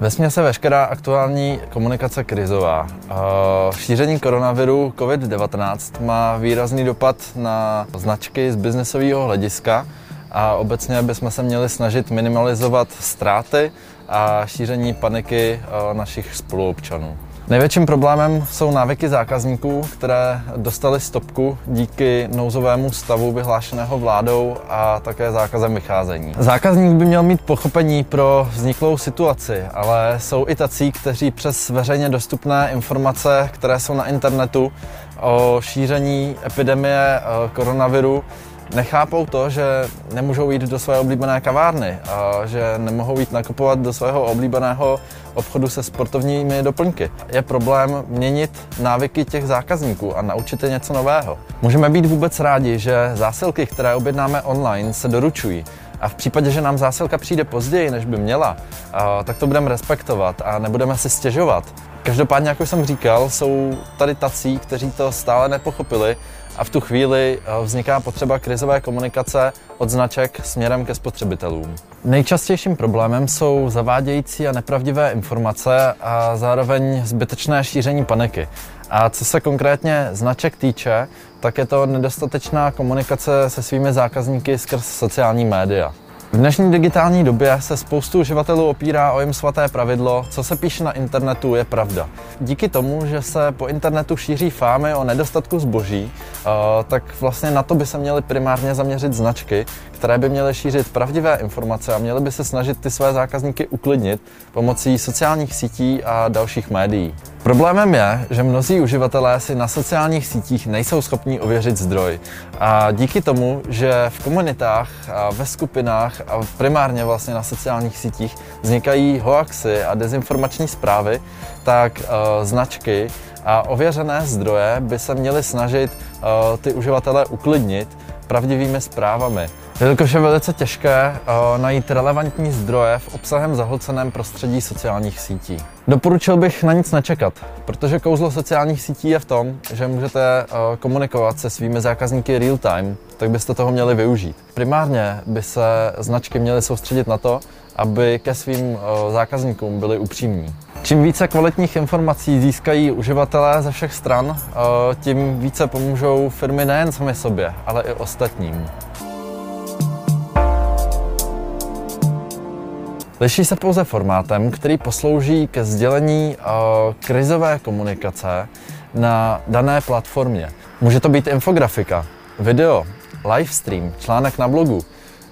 Vesmě se veškerá aktuální komunikace krizová. Šíření koronaviru COVID-19 má výrazný dopad na značky z biznesového hlediska a obecně bychom se měli snažit minimalizovat ztráty a šíření paniky našich spoluobčanů. Největším problémem jsou návyky zákazníků, které dostali stopku díky nouzovému stavu vyhlášeného vládou a také zákazem vycházení. Zákazník by měl mít pochopení pro vzniklou situaci, ale jsou i tací, kteří přes veřejně dostupné informace, které jsou na internetu o šíření epidemie eh, koronaviru, nechápou to, že nemůžou jít do své oblíbené kavárny a že nemohou jít nakupovat do svého oblíbeného obchodu se sportovními doplňky. Je problém měnit návyky těch zákazníků a naučit je něco nového. Můžeme být vůbec rádi, že zásilky, které objednáme online, se doručují. A v případě, že nám zásilka přijde později, než by měla, tak to budeme respektovat a nebudeme si stěžovat. Každopádně, jako jsem říkal, jsou tady tací, kteří to stále nepochopili a v tu chvíli eh, vzniká potřeba krizové komunikace od značek směrem ke spotřebitelům. Nejčastějším problémem jsou zavádějící a nepravdivé informace a zároveň zbytečné šíření paniky. A co se konkrétně značek týče, tak je to nedostatečná komunikace se svými zákazníky skrz sociální média. V dnešní digitální době se spoustu uživatelů opírá o jim svaté pravidlo, co se píše na internetu je pravda. Díky tomu, že se po internetu šíří fámy o nedostatku zboží, eh, tak vlastně na to by se měly primárně zaměřit značky, které by měly šířit pravdivé informace a měly by se snažit ty své zákazníky uklidnit pomocí sociálních sítí a dalších médií. Problémem je, že mnozí uživatelé si na sociálních sítích nejsou schopni ověřit zdroj. A díky tomu, že v komunitách, a ve skupinách a primárně vlastně na sociálních sítích vznikají hoaxy a dezinformační zprávy, tak uh, značky a ověřené zdroje by se měly snažit uh, ty uživatele uklidnit pravdivými zprávami. Jelikož je velice těžké uh, najít relevantní zdroje v obsahem zahlceném prostředí sociálních sítí. Doporučil bych na nic nečekat, protože kouzlo sociálních sítí je v tom, že můžete uh, komunikovat se svými zákazníky real time, tak byste toho měli využít. Primárně by se značky měly soustředit na to, aby ke svým uh, zákazníkům byli upřímní. Čím více kvalitních informací získají uživatelé ze všech stran, tím více pomůžou firmy nejen sami sobě, ale i ostatním. Liší se pouze formátem, který poslouží ke sdělení uh, krizové komunikace na dané platformě. Může to být infografika, video, livestream, článek na blogu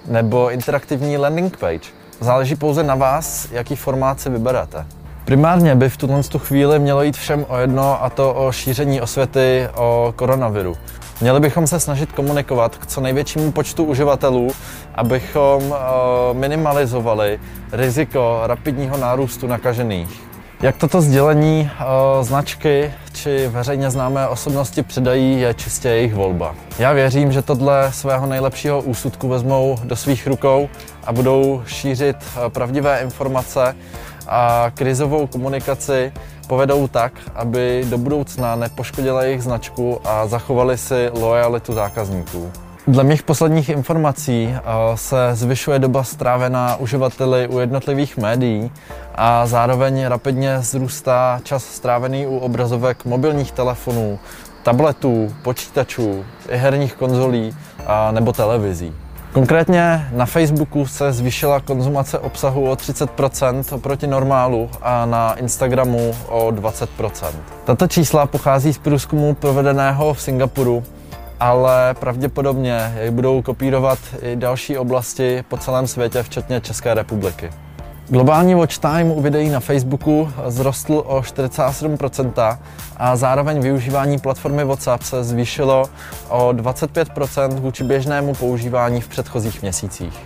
nebo interaktivní landing page. Záleží pouze na vás, jaký formát si vyberete. Primárně by v tuto chvíli mělo jít všem o jedno a to o šíření osvěty o koronaviru. Měli bychom se snažit komunikovat k co největšímu počtu uživatelů, abychom uh, minimalizovali riziko rapidního nárůstu nakažených. Jak toto sdělení uh, značky či veřejně známé osobnosti předají, je čistě jejich volba. Já věřím, že tohle svého nejlepšího úsudku vezmou do svých rukou a budou šířit uh, pravdivé informace a krizovou komunikaci povedou tak, aby do budoucna nepoškodila jejich značku a zachovali si lojalitu zákazníků. Dle mých posledních informací eh, se zvyšuje doba strávená uživateli u jednotlivých médií a zároveň rapidně zrůstá čas strávený u obrazovek mobilních telefonů, tabletů, počítačů, herních konzolí nebo televizí. Konkrétně na Facebooku se zvýšila konzumace obsahu o 30% oproti normálu a na Instagramu o 20%. Tato čísla pochází z průzkumu provedeného v Singapuru, ale pravděpodobně jej budou kopírovat i další oblasti po celém světě, včetně České republiky. Globální watch time u videí na Facebooku zrostl o 47% a zároveň využívání platformy WhatsApp se zvýšilo o 25% vůči běžnému používání v předchozích měsících.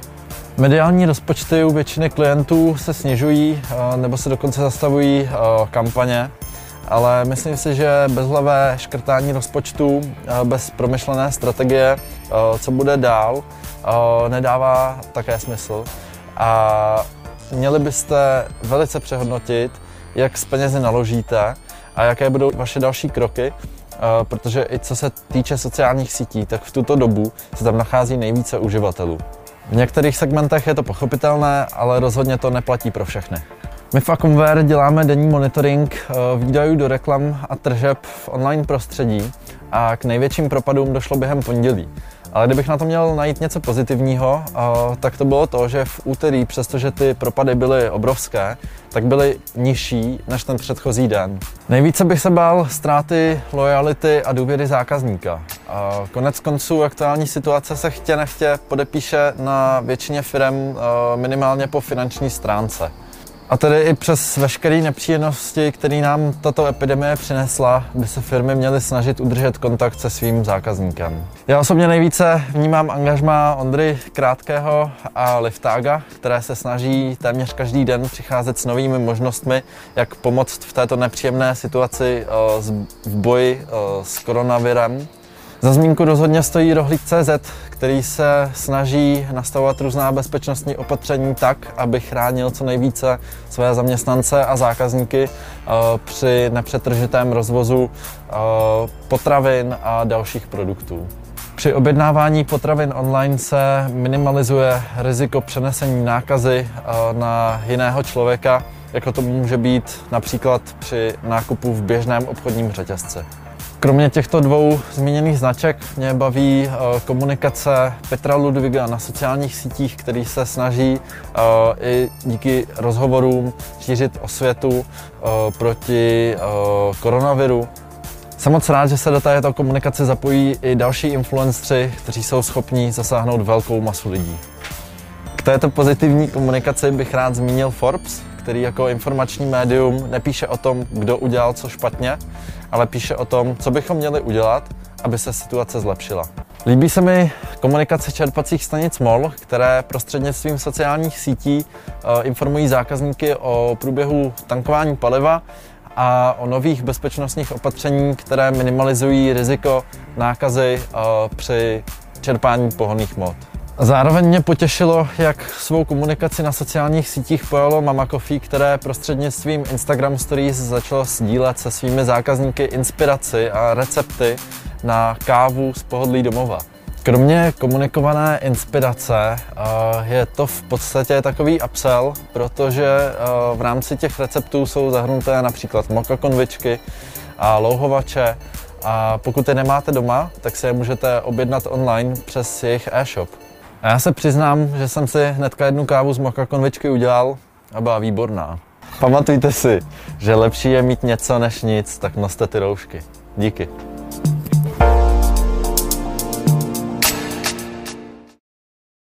Mediální rozpočty u většiny klientů se snižují eh, nebo se dokonce zastavují eh, kampaně, ale myslím si, že bezhlavé škrtání rozpočtu eh, bez promyšlené strategie, co bude dál, nedává také smysl. A Měli byste velice přehodnotit, jak s penězi naložíte a jaké budou vaše další kroky, protože i co se týče sociálních sítí, tak v tuto dobu se tam nachází nejvíce uživatelů. V některých segmentech je to pochopitelné, ale rozhodně to neplatí pro všechny. My v Acomware děláme denní monitoring eh, výdajů do reklam a tržeb v online prostředí a k největším propadům došlo během pondělí. Ale kdybych na to měl najít něco pozitivního, tak to bylo to, že v úterý, přestože ty propady byly obrovské, tak byly nižší než ten předchozí den. Nejvíce bych se bál ztráty lojality a důvěry zákazníka. Konec konců aktuální situace se chtě nechtě podepíše na většině firm minimálně po finanční stránce. A tedy i přes veškeré nepříjemnosti, které nám tato epidemie přinesla, by se firmy měly snažit udržet kontakt se svým zákazníkem. Já osobně nejvíce vnímám angažma Ondry Krátkého a Liftága, které se snaží téměř každý den přicházet s novými možnostmi, jak pomoct v této nepříjemné situaci eh, v boji eh, s koronavirem. Za zmínku rozhodně stojí Rohlík.cz, který se snaží nastavovat různá bezpečnostní opatření tak, aby chránil co nejvíce své zaměstnance a zákazníky eh, při nepřetržitém rozvozu eh, potravin a dalších produktů. Při objednávání potravin online se minimalizuje riziko přenesení nákazy eh, na jiného člověka, jako to může být například při nákupu v běžném obchodním řetězci. Kromě těchto dvou zmíněných značek mě baví eh, komunikace Petra Ludviga na sociálních sítích, který se snaží eh, i díky rozhovorům šířit osvětu eh, proti koronaviru. Jsem moc rád, že se do této komunikace zapojí i další influencři, kteří jsou schopní zasáhnout velkou masu lidí. K této pozitivní komunikaci bych rád zmínil Forbes, který jako informační médium nepíše o tom, kdo udělal co špatně, ale píše o tom, co bychom měli udělat, aby se situace zlepšila. Líbí se mi komunikace čerpacích stanic MOL, které prostřednictvím sociálních sítí eh, informují zákazníky o průběhu tankování paliva a o nových bezpečnostních opatření, které minimalizují riziko nákazy eh, při čerpání pohonných mod. Zároveň mě potěšilo, jak svou komunikaci na sociálních sítích pojalo Mama Coffee, které prostřednictvím Instagram Stories začalo sdílet se svými zákazníky inspiraci a recepty na kávu z pohodlí domova. Kromě komunikované inspirace eh, je to v podstatě takový upsell, protože eh, v rámci těch receptů jsou zahrnuté například moka konvičky a louhovače a pokud je nemáte doma, tak si je můžete objednat online přes jejich e-shop. A já se přiznám, že jsem si hnedka jednu kávu z moka konvičky udělal a byla výborná. Pamatujte si, že lepší je mít něco než nic, tak noste ty roušky. Díky.